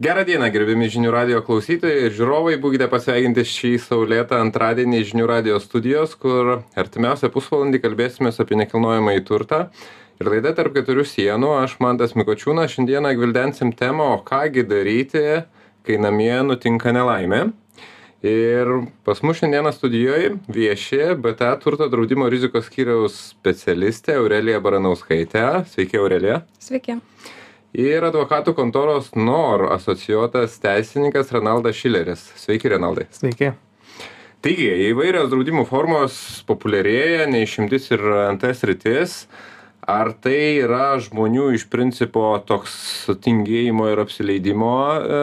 Gerą dieną, gerbimi žinių radio klausytojai ir žiūrovai, būkite pasveikinti šį saulėtą antradienį žinių radio studijos, kur artimiausią pusvalandį kalbėsime apie nekilnojamą į turtą. Ir laida tarp keturių sienų, aš Mantas Mikočiūnas, šiandieną gvildensim temą, o kągi daryti, kai namie nutinka nelaimė. Ir pas mus šiandieną studijoje vieši BTA turto draudimo rizikos skyriaus specialistė Aurelija Baranauskaitė. Sveiki, Aurelija. Sveiki ir advokatų kontoros nor asocijuotas teisininkas renaldas šileris. Sveiki renaldai. Sveiki. Taigi įvairios draudimų formos populiarėja ne išimtis ir nt sritis ar tai yra žmonių iš principo toks tingėjimo ir apsileidimo e,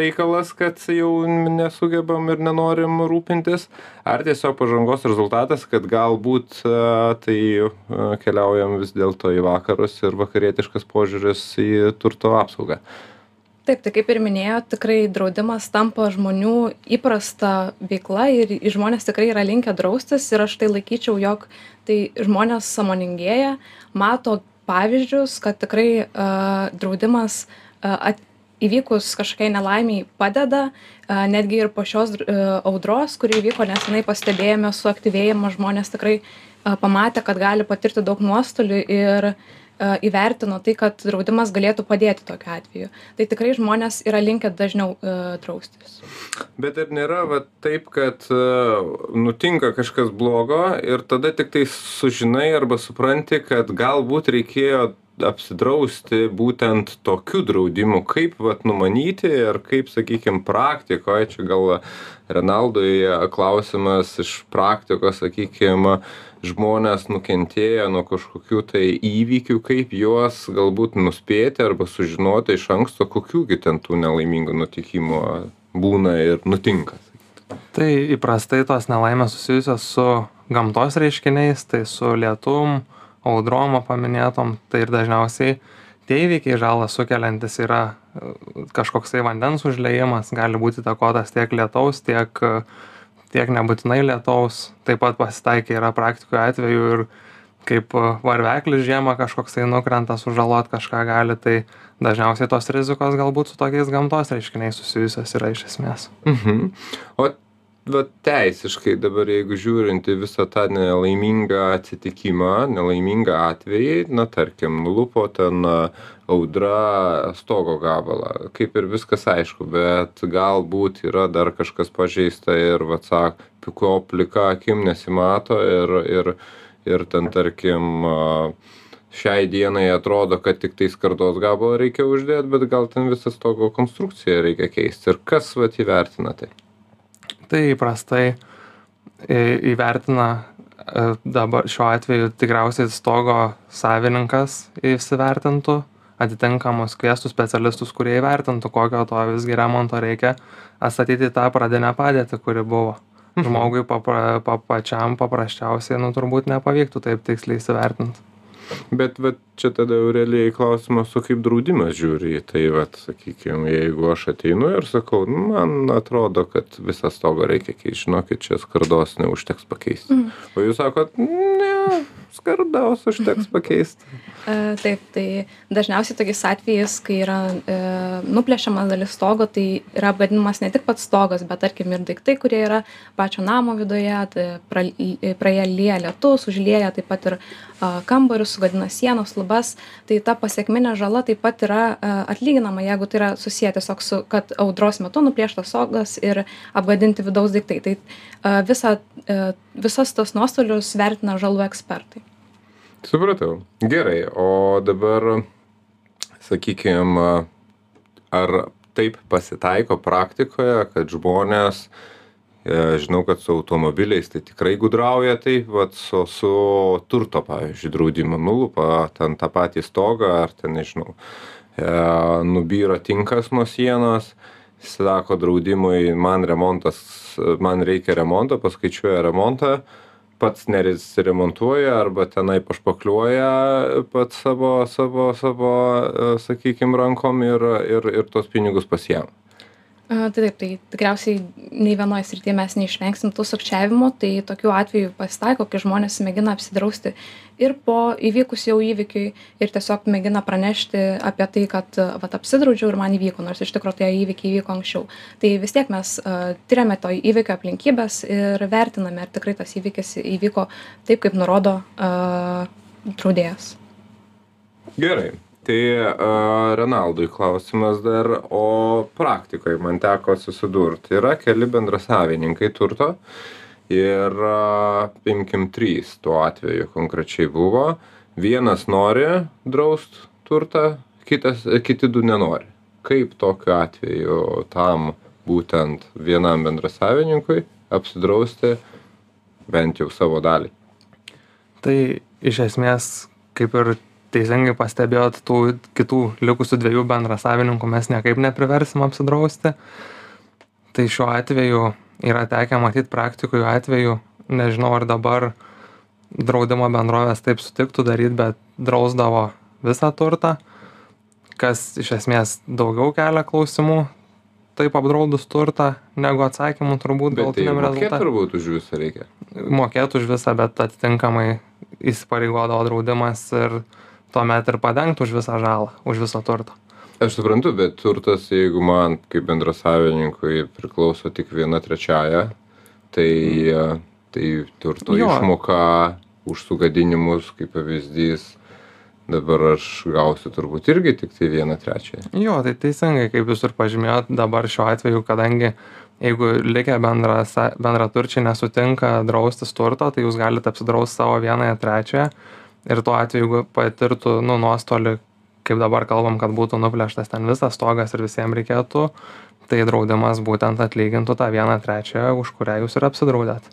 reikalas, kad jau nesugebam ir nenorim rūpintis, ar tiesiog pažangos rezultatas, kad galbūt e, tai e, keliaujam vis dėlto į vakarus ir vakarietiškas požiūris į turto apsaugą? Taip, tai kaip ir minėjo, tikrai draudimas tampa žmonių įprasta veikla ir žmonės tikrai yra linkę draustis. Ir aš tai laikyčiau, jog tai žmonės samoningėja, mato pavyzdžius, kad tikrai uh, draudimas uh, at, įvykus kažkokiai nelaimiai padeda, uh, netgi ir po šios audros, kuri įvyko nesenai pastebėjome suaktyvėjimą, žmonės tikrai pamatė, kad gali patirti daug nuostolių ir uh, įvertino tai, kad draudimas galėtų padėti tokiu atveju. Tai tikrai žmonės yra linkę dažniau uh, draustis. Bet ar nėra va, taip, kad uh, nutinka kažkas blogo ir tada tik tai sužinai arba supranti, kad galbūt reikėjo apsidrausti būtent tokiu draudimu, kaip vat, numanyti ir kaip, sakykime, praktikoje, čia gal Renaldui klausimas iš praktikos, sakykime, žmonės nukentėję nuo kažkokių tai įvykių, kaip juos galbūt nuspėti arba sužinoti iš anksto, kokiųgi ten tų nelaimingų nutikimų būna ir nutinka. Tai įprastai tos nelaimės susijusios su gamtos reiškiniais, tai su lietum, audrom paminėtom, tai ir dažniausiai tie įvykiai žalą sukeliantis yra e, kažkoks tai vandens užliejimas, gali būti takotas tiek lietaus, tiek tiek nebūtinai lietaus taip pat pasitaikė yra praktikoj atvejų ir kaip varveklis žiemą kažkoks tai nukrenta sužalot kažką gali tai dažniausiai tos rizikos galbūt su tokiais gamtos reiškiniais susijusios yra iš esmės mhm. o vat teisiškai dabar jeigu žiūrint į visą tą nelaimingą atsitikimą nelaimingą atvejį na tarkim nulupo ten audra stogo gabalą. Kaip ir viskas aišku bet galbūt yra dar kažkas pažeista ir vat sako plika akim nesimato ir ir ir ten tarkim šiai dienai atrodo kad tiktai skardos gabalą reikia uždėt bet gal ten visą stogo konstrukciją reikia keist ir kas vat įvertina tai tai įprastai įvertina e, dabar šiuo atveju tikriausiai stogo savininkas įsivertintų atitinkamus kviestų specialistus kurie įvertintų kokio to visgi remonto reikia atstatyti tą pradinę padėtį kuri buvo mhm. žmogui papra pa pačiam paprasčiausiai nu turbūt nepavyktų taip tiksliai įsivertint bet vat čia tada aurelijai klausimas o kaip draudimas žiūri į tai vat sakykim jeigu aš ateinu ir sakau nu man atrodo kad visą stogą reikia keist žinokit čia skardos neužteks pakeist mhm. o jūs sakot ne skardos užteks pakeist E, taip, tai dažniausiai tokiais atvejais, kai yra e, nuplėšiama dalis stogo, tai yra apgadinimas ne tik pats stogas, bet tarkim ir daiktai, kurie yra pačio namo viduje, tai pra, praėlėja lietus, užlėja taip pat ir kambarius, sugadina sienos, lubas, tai ta pasiekminė žala taip pat yra atlyginama, jeigu tai yra susiję tiesiog su, kad audros metu nuplėštas stogas ir apgadinti vidaus daiktai. Tai visa, visas tos nuostolius vertina žalų ekspertai supratau gerai o dabar sakykim ar taip pasitaiko praktikoje kad žmonės e, žinau kad su automobiliais tai tikrai gudrauja taip vat su su turto pavyzdžiui draudimu. Nulupa ten tą patį stogą ar ten nežinau e, nubyra tinkas nuo sienos. Sako draudimui man remontas man reikia remonto paskaičiuoja remontą pats nesiremontuoja arba tenai pašpakliuoja pats savo savo savo sakykim rankom ir ir ir tuos pinigus pasiema a tai taip tai tikriausiai nei vienoj srity mes neišvengsim tų sukčiavimų tai tokių atvejų pasitaiko kai žmonės mėgina apsidrausti ir po įvykus jau įvykiui ir tiesiog mėgina pranešti apie tai kad vat apsidraudžiau ir man įvyko nors iš tikro tie įvykiai įvyko anksčiau. Tai vis tiek mes tiriame to įvykio aplinkybes ir vertiname ar tikrai tas įvykis įvyko taip kaip nurodo a draudėjas. Gerai tai renaldui klausimas dar o praktikoj man teko susidurt yra keli bendrasavininkai turto ir imkim trys tuo atveju konkrečiai buvo. Vienas nori draust turtą kitas kiti du nenori. Kaip tokiu atveju tam būtent vienam bendrasavininkui apsidrausti bent jau savo dalį? Tai iš esmės kaip ir teisingai pastebėjot tų kitų likusių dviejų bendrasavininkų mes niekaip nepriversim apsidrausti. Tai šiuo atveju yra tekę matyt praktikoj atvejų nežinau ar dabar draudimo bendrovės taip sutiktų daryt bet drausdavo visą turtą kas iš esmės daugiau kelia klausimų taip apdraudus turtą negu atsakymų turbūt tai galutiniam mokėt rezultate. turbūt už visą reikia. Mokėt už visą bet atitinkamai įsipareigodavo draudimas ir tuomet ir padengt už visą žalą už visą turtą aš suprantu bet turtas jeigu man kaip bendrasavininkui priklauso tik viena trečiąja tai tai turto Jo. išmoka už sugadinimus kaip pavyzdys dabar aš gausiu turbūt irgi tiktai vieną trečiąją. Jo tai teisingai kaip jūs ir pažymėjot dabar šiuo atveju kadangi jeigu likę bendrasa bendraturčiai nesutinka draustis turto tai jūs galit apsidraust savo vienąją trečiąją ir tuo atveju jeigu patirtų nu nuostolį kaip dabar kalbam kad būtų nuplėštas ten visas stogas ir visiem reikėtų tai draudimas būtent atlygintų tą vieną trečiąją už kurią jūs ir apsidraudėt.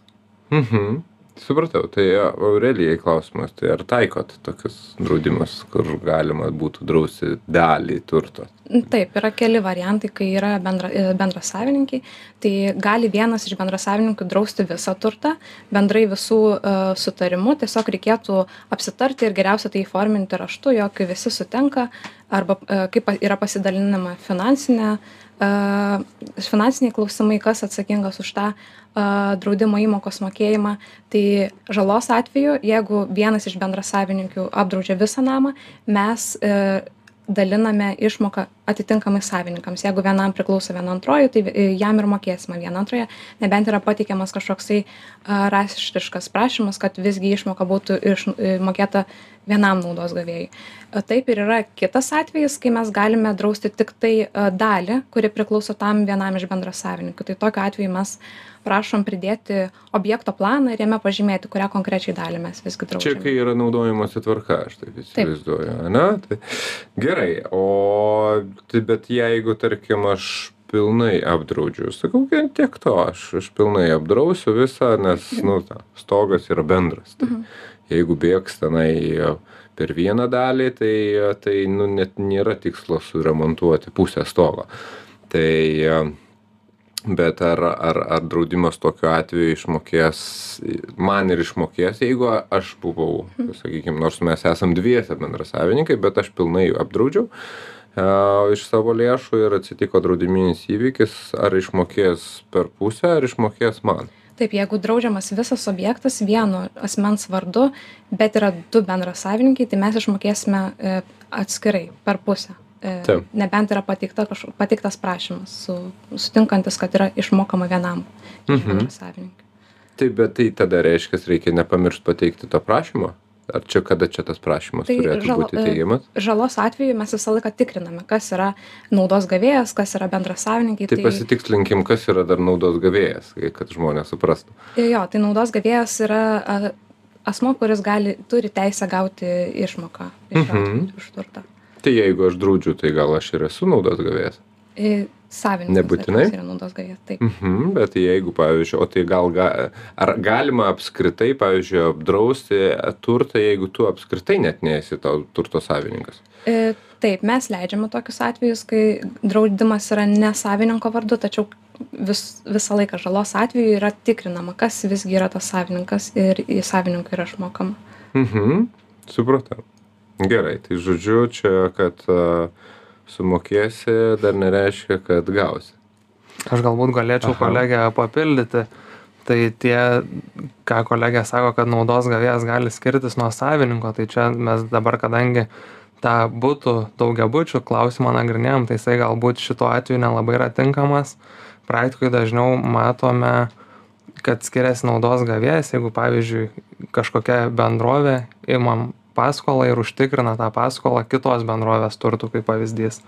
Mhm. Supratau tai aurelijai klausimas tai ar taikot tokius draudimus kur galima būtų drausti dalį turto taip yra keli variantai kai yra bendra bendrasavininkiai. Tai gali vienas iš bendrasavininkų drausti visą turtą bendrai visų a sutarimu tiesiog reikėtų apsitarti ir geriausia tai įforminti raštu jog visi sutinka arba a kaip yra pasidalinama finansine a finansiniai klausimai kas atsakingas už tą a draudimo įmokos mokėjimą. Tai žalos atveju jeigu vienas iš bendrasavininkių apdraudžia visą namą mes a daliname išmoką atitinkamai savininkams. Jeigu vienam priklauso viena antroji tai jam ir mokėsime vieną antrąją nebent yra pateikiamas kažkoksai raštiškas prašymas kad visgi išmoka būtų iš mokėta vienam naudos gavėjui. Taip ir yra kitas atvejis kai mes galime drausti tiktai dalį kuri priklauso tam vienam iš bendrasavininkų tai tokiu atveju mes prašom pridėti objekto planą ir jame pažymėti kurią konkrečiai dalį mes visgi čia draudžiame. kai yra naudojimosi tvarka aš taip įsivaizduoju ane? Tai gerai o tai bet jeigu tarkim aš pilnai apdraudžiu sakau tiek to aš aš pilnai apdrausiu visą nes nu ta stogas yra bendras. Tai jeigu bėgs tenai per vieną dalį tai tai nu net nėra tikslo suremontuoti pusę stogo. Tai bet ar ar ar draudimas tokiu atveju išmokės man ir išmokės jeigu aš buvau sakykim nors mes esam dviese bendrasavininkai bet aš pilnai apdraudžiau a iš savo lėšų ir atsitiko draudiminis įvykis ar išmokės per pusę ar išmokės man taip jeigu draudžiamas visas objektas vieno asmens vardu bet yra du bendrasavininkiai tai mes išmokėsime e atskirai per pusę e Taip. nebent yra pateikta kaž pateiktas prašymas su sutinkantis kad yra išmokama vienam iš Mhm. bendrasavininkių taip bet tai tada reiškias reikia nepamiršt pateikti to prašymo ar čia kada čia tas prašymas Tai turėtų žala- būti e, teigiamas žalos atveju mes visą laiką tikriname kas yra naudos gavėjas kas yra bendrasavininkiai tai pasitikslinkim kas yra dar naudos gavėjas kad žmonės suprastų. Jo tai naudos gavėjas yra a asmuo kuris gali turi teisę gauti išmoką iš Mhm. turtą tai jeigu aš draudžiu tai gal aš ir esu naudos gavėjas? I savininkas Nebūtinai? yra naudos gavėjas taip. Mhm bet jeigu pavyzdžiui o tai gal ga ar galima apskritai pavyzdžiui apdrausti turtą jeigu tu apskritai net nesi to turto savininkas? E taip mes leidžiame tokius atvejus kai draudimas yra ne savininko vardu tačiau vis visą laiką žalos atveju yra tikrinama kas visgi yra tas savininkas ir į savininkui yra išmokama. Mhm supratau. Gerai tai žodžiu čia kad a sumokėsi dar nereiškia kad gausi Aš galbūt galėčiau Aha. kolegę papildyti. Tai tie, ką kolegė sako, kad naudos gavėjas gali skirtis nuo savininko, tai čia mes dabar, kadangi tą būtų daugiabučių klausimą nagrinėjom, tai jisai galbūt šituo atveju nelabai yra tinkamas. Praktikoje dažniau matome, kad skiriasi naudos gavėjas, jeigu pavyzdžiui kažkokia bendrovė imam paskolą ir užtikrina tą paskolą kitos bendrovės turtų kaip pavyzdys.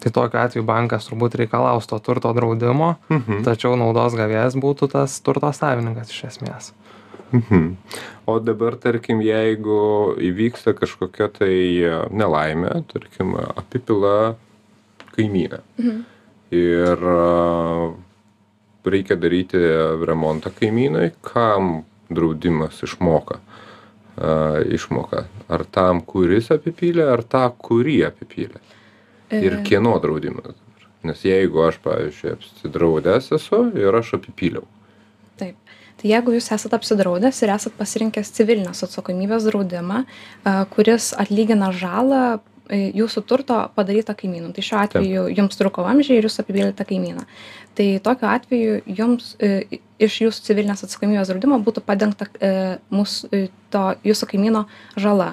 Tai tokiu atveju bankas turbūt reikalaus to turto draudimo, Mhm. tačiau naudos gavėjas būtų tas turto savininkas iš esmės. Mhm. O dabar, tarkim, jeigu įvyksta kažkokia tai e, nelaimė, tarkim, apipila kaimynę ir a, reikia daryti remontą kaimynui, kam draudimas išmoka? A, išmoka. Ar tam, kuris apipylė, ar tą, kurį apipylė? Ir E, kieno draudimas? Nes jeigu aš, pavyzdžiui, apsidraudęs esu ir aš apipyliau. Taip. Tai jeigu jūs esate apsidraudęs ir esate pasirinkęs civilinės atsakomybės draudimą, kuris atlygina žalą jūsų turto padarytą kaimynų. Tai šiuo atveju jums truko vamzdžiai ir jūs apipylėte kaimyną. Tai tokiu atveju jums e, iš jūsų civilinės atsakomybės draudimo būtų padengta e, mūsų, e, to jūsų kaimyno žala.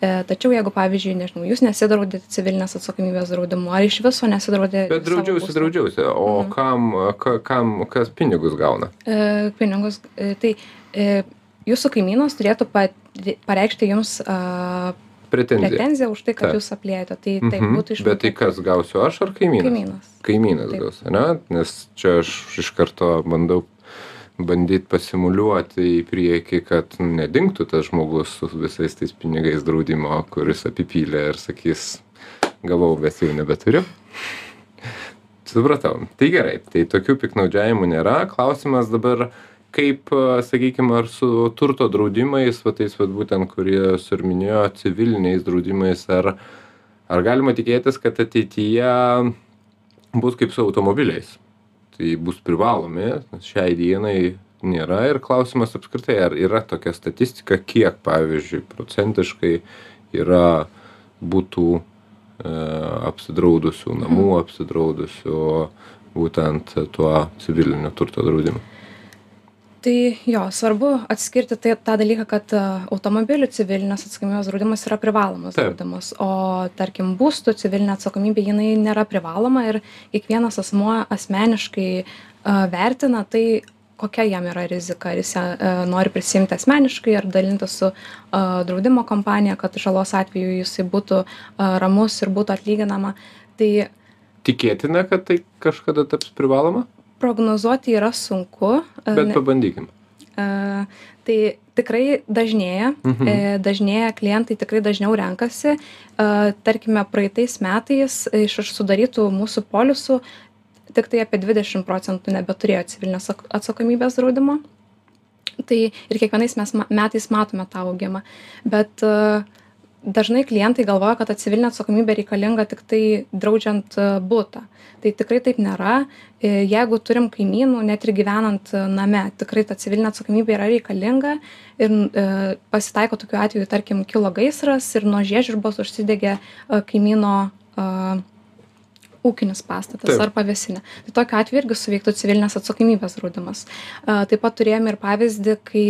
E, Tačiau jeigu, pavyzdžiui, nežinau, jūs nesidraudėte civilinės atsakomybės draudimu, ar iš viso nesidraudėte. Bet draudžiausi, draudžiausi. O Mhm. kam, ka, kam, kas pinigus gauna? E, pinigus. E, tai e, jūsų kaimynas turėtų pa, pareikšti jums a, Pretenzija. pretenziją už tai, kad Taip. jūs aplėjote. Tai taip Mhm. būtų iš Bet tai kas gausiu aš ar kaimynas? kaimynas. Kaimynas Taip. gaus, ne? Nes čia aš iš karto bandau bandyti pasimuliuoti į priekį, kad nedingtų tas žmogus su visais tais pinigais draudimo, kuris apipylė ir sakys, gavau, bet jau nebeturiu. Supratau. Tai gerai, tai tokių piknaudžiavimų nėra. Klausimas dabar, kaip, sakykime, ar su turto draudimais, va tais, va būtent, kurie jūs ir minėjo, civiliniais draudimais, ar, ar galima tikėtis, kad ateityje bus kaip su automobiliais. Tai bus privalomi, nes šiai dienai nėra ir klausimas apskritai, ar yra tokia statistika, kiek, pavyzdžiui, procentiškai yra būtų e, apsidraudusių, namų apsidraudusių būtent tuo civiliniu turto draudimu. Tai jo, svarbu atskirti tai, tą dalyką, kad a, automobilių civilinės atsakomybės draudimas yra privalomas draudimas, o tarkim būstų civilinė atsakomybė jinai nėra privaloma ir kiekvienas asmuo asmeniškai a, vertina tai, kokia jam yra rizika, ar jis ją a, nori prisimti asmeniškai ar dalinti su a, draudimo kompanija, kad žalos atveju jisai būtų a, ramus ir būtų atlyginama. Tai Tikėtina, kad tai kažkada taps privaloma, prognozuoti yra sunku. a, bet pabandykim. E, Tai tikrai dažnėja, Mhm. e, dažnėja klientai tikrai dažniau renkasi. E, Tarkime, praeitais metais iš sudarytų mūsų polisų tik tai apie 20 procentų nebeturėjo civilinės atsak- atsakomybės draudimo. Tai ir kiekvienais mes metais matome tą augimą. Bet e, dažnai klientai galvoja, kad ta civilinė atsakomybė reikalinga tik tai draudžiant e, būtą. Tai tikrai taip nėra. E, Jeigu turim kaimynų, net ir gyvenant e, name, tikrai ta civilinė atsakomybė yra reikalinga ir pasitaiko tokiu atveju, tarkim, kilo gaisras ir nuo žiežirbos užsidegė kaimyno ūkinis pastatas ar pavėsinė. Tai tokiu atveju irgi suveiktų civilinės atsakomybės draudimas. Taip pat turėjome ir pavyzdį, kai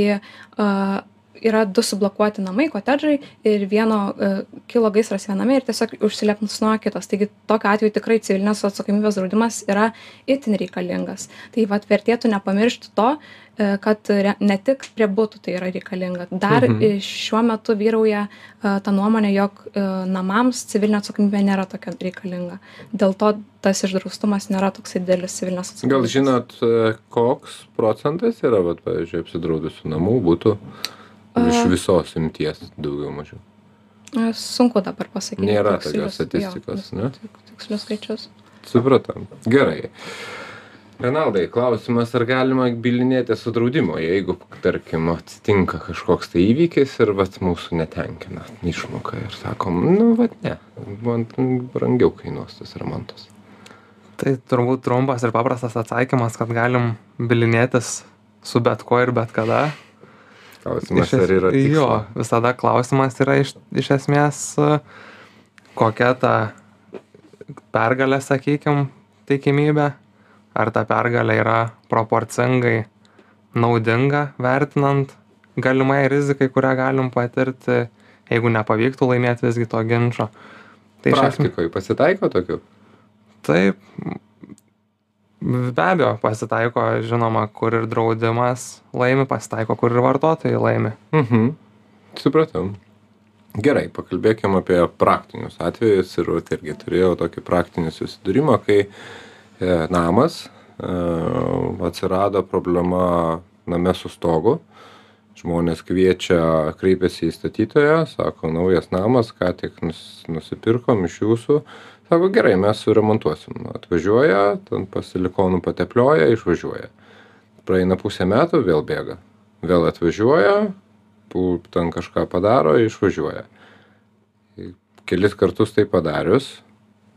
yra du sublokuoti namai, kotedžai ir vieno a, kilo gaisras viename ir tiesiog užsilepnusnuo kitas. Taigi tokiu atveju tikrai civilinės atsakomybės draudimas yra itin reikalingas. Tai vad vertėtų nepamiršti to, e, kad ne tik prie būtų tai yra reikalinga. Dar Mhm. šiuo metu vyrauja a, ta nuomonė, jog e, namams civilinė atsakomybė nėra tokia reikalinga. Dėl to tas išdraustumas nėra toksai didelis civilinės atsakomybės. Gal žinot, e, koks procentas yra, vat, pavyzdžiui, apsidraudusių namų būtų iš visos imties daugiau mažiau? Sunku dabar pasakyti. Nėra tokios statistikos, jo, ne? tik- Tikslius skaičius. Supratam. Gerai. Renaldai, klausimas, ar galima bilinėti su draudimu, jeigu, tarkim, atsitinka kažkoks tai įvykis ir vat, mūsų netenkina išmoka ir sakom, nu, vat ne, man brangiau kainuos tas remontas. Tai turbūt trumpas ir paprastas atsakymas, kad galim bilinėtis su bet kuo ir bet kada. Klausimas, Iš ar yra tikslas. Jo, visada klausimas yra iš, iš esmės, kokia ta pergalė, sakykim, tikimybė. ar ta pergalė yra proporcingai naudinga vertinant galimai rizikai, kurią galim patirti, jeigu nepavyktų laimėti visgi to ginčio. Tai Praktikoje pasitaiko tokių? Taip, be abejo, pasitaiko, žinoma, kur ir draudimas laimi, pasitaiko, kur ir vartotojai laimi. Mhm. Supratau. Gerai, pakalbėkime apie praktinius atvejus ir irgi turėjau tokį praktinį susidūrimą, kai e, namas e, atsirado problema name su stogu, žmonės kviečia, kreipiasi į statytoją, sako, naujas namas, ką tik nus, nusipirkom iš jūsų, sako, gerai, mes suremontuosim. Atvažiuoja, ten pasilikonų pateplioja, išvažiuoja. Praeina pusę metų, vėl bėga. Vėl atvažiuoja, ten kažką padaro, išvažiuoja. Kelis kartus tai padarius,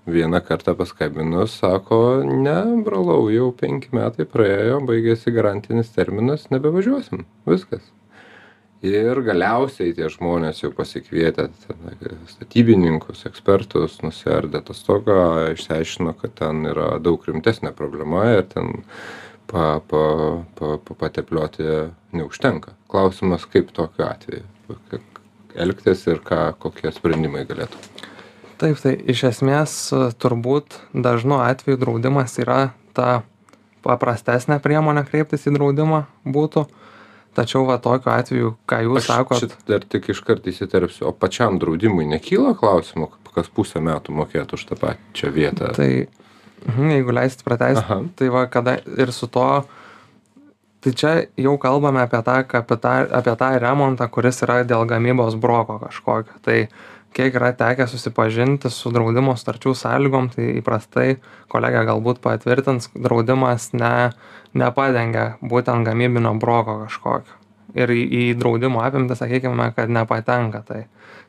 vieną kartą paskambinus, sako, ne, brolau, jau penki metai praėjo, baigėsi garantinis terminas, nebevažiuosim. Viskas ir galiausiai tie žmonės jau pasikvietę statybininkus ekspertus nusiardė tą stogą išsiaiškino kad ten yra daug rimtesnė problema ir ten pa pa pa pa pateplioti neužtenka. Klausimas kaip tokiu atveju kaip elgtis ir ką kokie sprendimai galėtų. Taip, tai iš esmės turbūt dažnu atveju draudimas yra ta paprastesnė priemonė kreiptis į draudimą būtų, tačiau va tokiu atveju ką jūs sakot čia dar tik iškart įsiterpsiu. O pačiam draudimui nekyla klausimų kas pusę metų mokėt už tą pačią vietą? Tai mhm, jeigu leisit pratęst tai va kada ir su to tai čia jau kalbame apie tą kapita apie tą remontą kuris yra dėl gamybos broko kažkokio. Tai kiek yra tekę susipažinti su draudimo sutarčių sąlygom tai įprastai kolegė galbūt patvirtins draudimas ne nepadengia būtent gamybinio broko kažkokio. Ir į, į draudimo apimtį sakykime kad nepatenka tai.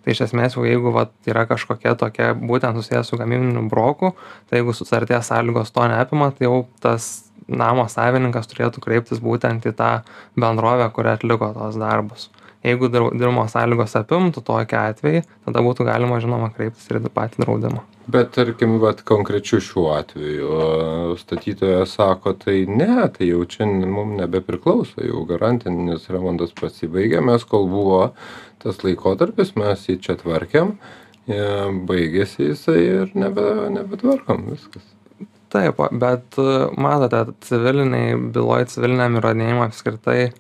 Tai iš esmės jau jeigu vat yra kažkokie tokie būtent susiję su gamybiniu broku tai jeigu sutarties sąlygos to neapima tai jau tas namo savininkas turėtų kreiptis būtent į tą bendrovę kuri atliko tuos darbus jeigu draudimo sąlygos apimtų tokį atvejį tada būtų galima žinoma kreiptis ir į patį draudimą. Bet tarkim vat konkrečiu šiuo atveju statytojas sako tai ne tai jau čia mum nebepriklauso jau garantinis remontas pasibaigė mes kol buvo tas laikotarpis mes jį čia tvarkėm e, baigėsi jisai ir nebe nebetvarkom viskas. Taip bet matote civilinėj byloj civiliniam įrodinėjime apskritai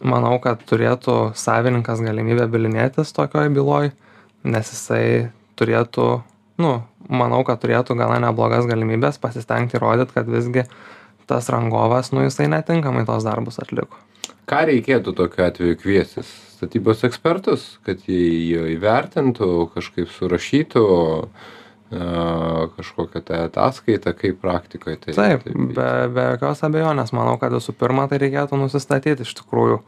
manau kad turėtų savininkas galimybę bylinėtis tokioj byloj nes jisai turėtų nu manau kad turėtų gana neblogas galimybes pasistengti įrodyt kad visgi tas rangovas nu jisai netinkamai tuos darbus atliko. Ką reikėtų tokiu atveju kviestis? Statybos ekspertus kad jie įvertintų kažkaip surašytų kažkokią tai ataskaitą, kaip praktikoje tai. Taip, taip be, be jokios abejonės, manau, kad visų pirma tai reikėtų nusistatyti iš tikrųjų,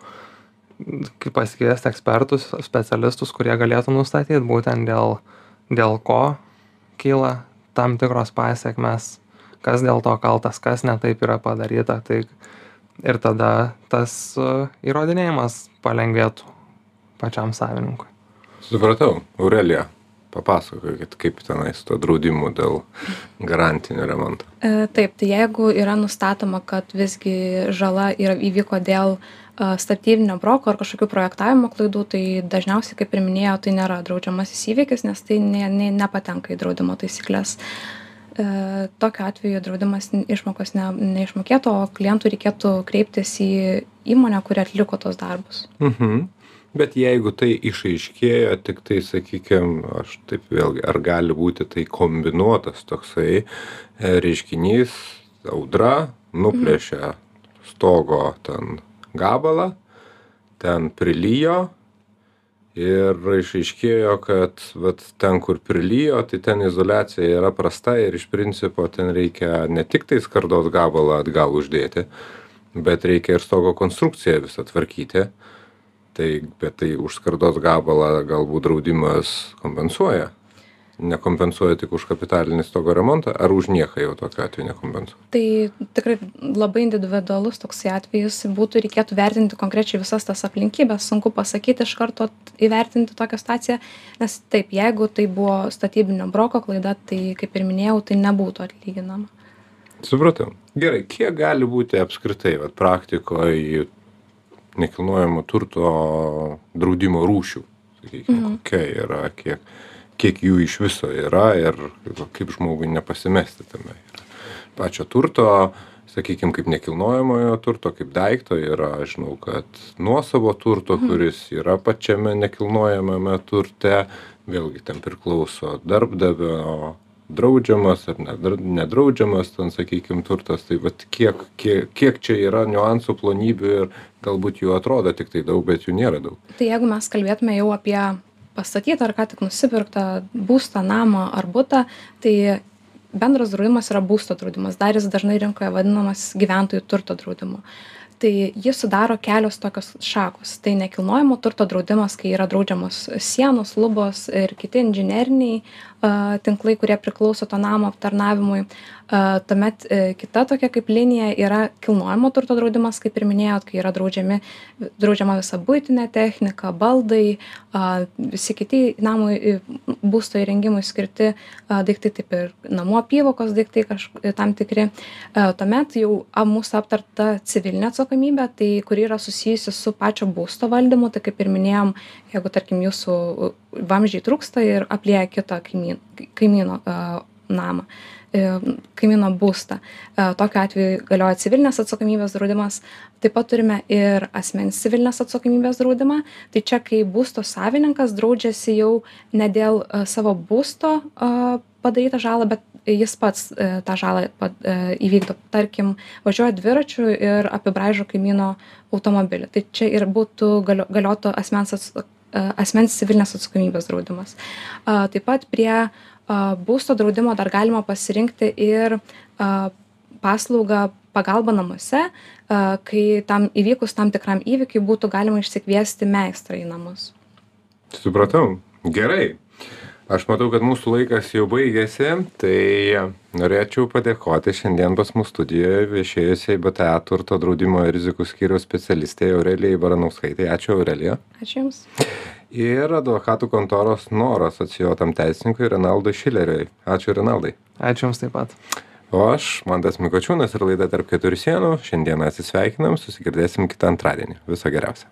kaip pasikviesti ekspertus, specialistus, kurie galėtų nustatyti būtent dėl, dėl ko kyla tam tikros pasiekmes, kas dėl to kaltas, kas netaip yra padaryta. Tai ir tada tas įrodinėjimas palengvėtų pačiam savininkui. Supratau, Aurelija papasakokit kaip tenai su tuo draudimu dėl garantinio remonto. E, taip tai jeigu yra nustatoma kad visgi žala yra įvyko dėl a statybinio broko ar kažkokių projektavimo klaidų tai dažniausiai kaip ir minėjau tai nėra draudžiamasis įvykis nes tai ne ne nepatenka į draudimo taisykles e, tokiu atveju draudimas išmokos ne neišmokėtų o klientui reikėtų kreiptis į įmonę kuri atliko tuos darbus. Mhm bet jeigu tai išaiškėjo tiktai sakykim aš taip vėlgi ar gali būti tai kombinuotas toksai e, reiškinys audra nuplėšė stogo ten gabalą ten prilijo ir išaiškėjo kad vat ten kur prilijo tai ten izoliacija yra prasta ir iš principo ten reikia ne tiktai skardos gabalą atgal uždėti bet reikia ir stogo konstrukciją visą tvarkyti tai bet tai už skardos gabalą galbūt draudimas kompensuoja. Nekompensuoja tik už kapitalinį stogo remontą ar už nieką jau tokiu atveju nekompensuoja? Tai tikrai labai individualus toksai atvejis. Būtų reikėtų vertinti konkrečiai visas tas aplinkybes sunku pasakyti iš karto įvertinti tokią situaciją nes taip jeigu tai buvo statybinio broko klaida tai kaip ir minėjau tai nebūtų atlyginama. Supratau. Gerai kiek gali būti apskritai vat praktikoj nekilnojamo turto draudimo rūšių sakykim kokia yra kiek kiek jų iš viso yra ir kaip žmogui nepasimesti tame. Pačio turto sakykim kaip nekilnojamojo turto kaip daikto yra aš žinau kad nuosavo turto kuris yra pačiame nekilnojamame turte vėlgi ten priklauso darbdavio draudžiamas ar ne nedraudžiamas ten sakykim turtas tai vat kiek kiek kiek čia yra niuansų plonybių ir galbūt jų atrodo tiktai daug bet jų nėra daug. Tai jeigu mes kalbėtume jau apie pastatytą ar ką tik nusipirktą būstą namą ar butą tai bendras draudimas yra būsto draudimas. Dar jis dažnai rinkoje vadinamas gyventojų turto draudimu. Tai jį sudaro kelios tokios šakos. Tai nekilnojamo turto draudimas kai yra draudžiamos sienos lubos ir kiti inžineriniai tinklai kurie priklauso to namo aptarnavimui tuomet e, kita tokia kaip linija yra kilnojamo turto draudimas kaip ir minėjot kai yra draudžiami draudžiama visa buitinė technika baldai visi kiti namui būsto įrengimui skirti daiktai taip ir namų apyvokos daiktai kaž tam tikri. Tuomet jau mūsų aptarta civilinė atsakomybė tai kuri yra susijusi su pačio būsto valdymu tai kaip ir minėjom jeigu tarkim jūsų vamzdžiai trūksta ir aplieja kitą kaimyn kaimyno namą e, kaimyno būstą. E, tokiu atveju galioja civilinės atsakomybės draudimas. Taip pat turime ir asmens civilinės atsakomybės draudimą. Tai čia, kai būsto savininkas draudžiasi jau ne dėl e, savo būsto padarytą žalą, bet jis pats tą žalą įvykdo. Tarkim, važiuoja dviračiu ir apibraižo kaimyno automobilį. Tai čia ir būtų galiotų asmens atsakomybės asmens civilinės atsakomybės draudimas. Taip pat prie būsto draudimo dar galima pasirinkti ir paslaugą pagalba namuose, kai tam įvykus tam tikram įvykiui būtų galima išsikviesti meistrą į namus. Supratau. Gerai aš matau kad mūsų laikas jau baigėsi tai norėčiau padėkoti šiandien pas mus studijoje viešėjusiai bta turto draudimo ir rizikų skyriaus specialistei aurelijai baranauskaitei. Ačiū aurelija. Ačiū Jums. ir advokatų kontoros noro asocijuotam teisininkui renaldui šileriui. Ačiū renaldai. Ačiū Jums taip pat. o aš mantas mikočiūnas ir laida tarp keturių sienų. Šiandien atsisveikinam susigirdėsim kitą antradienį. Viso geriausio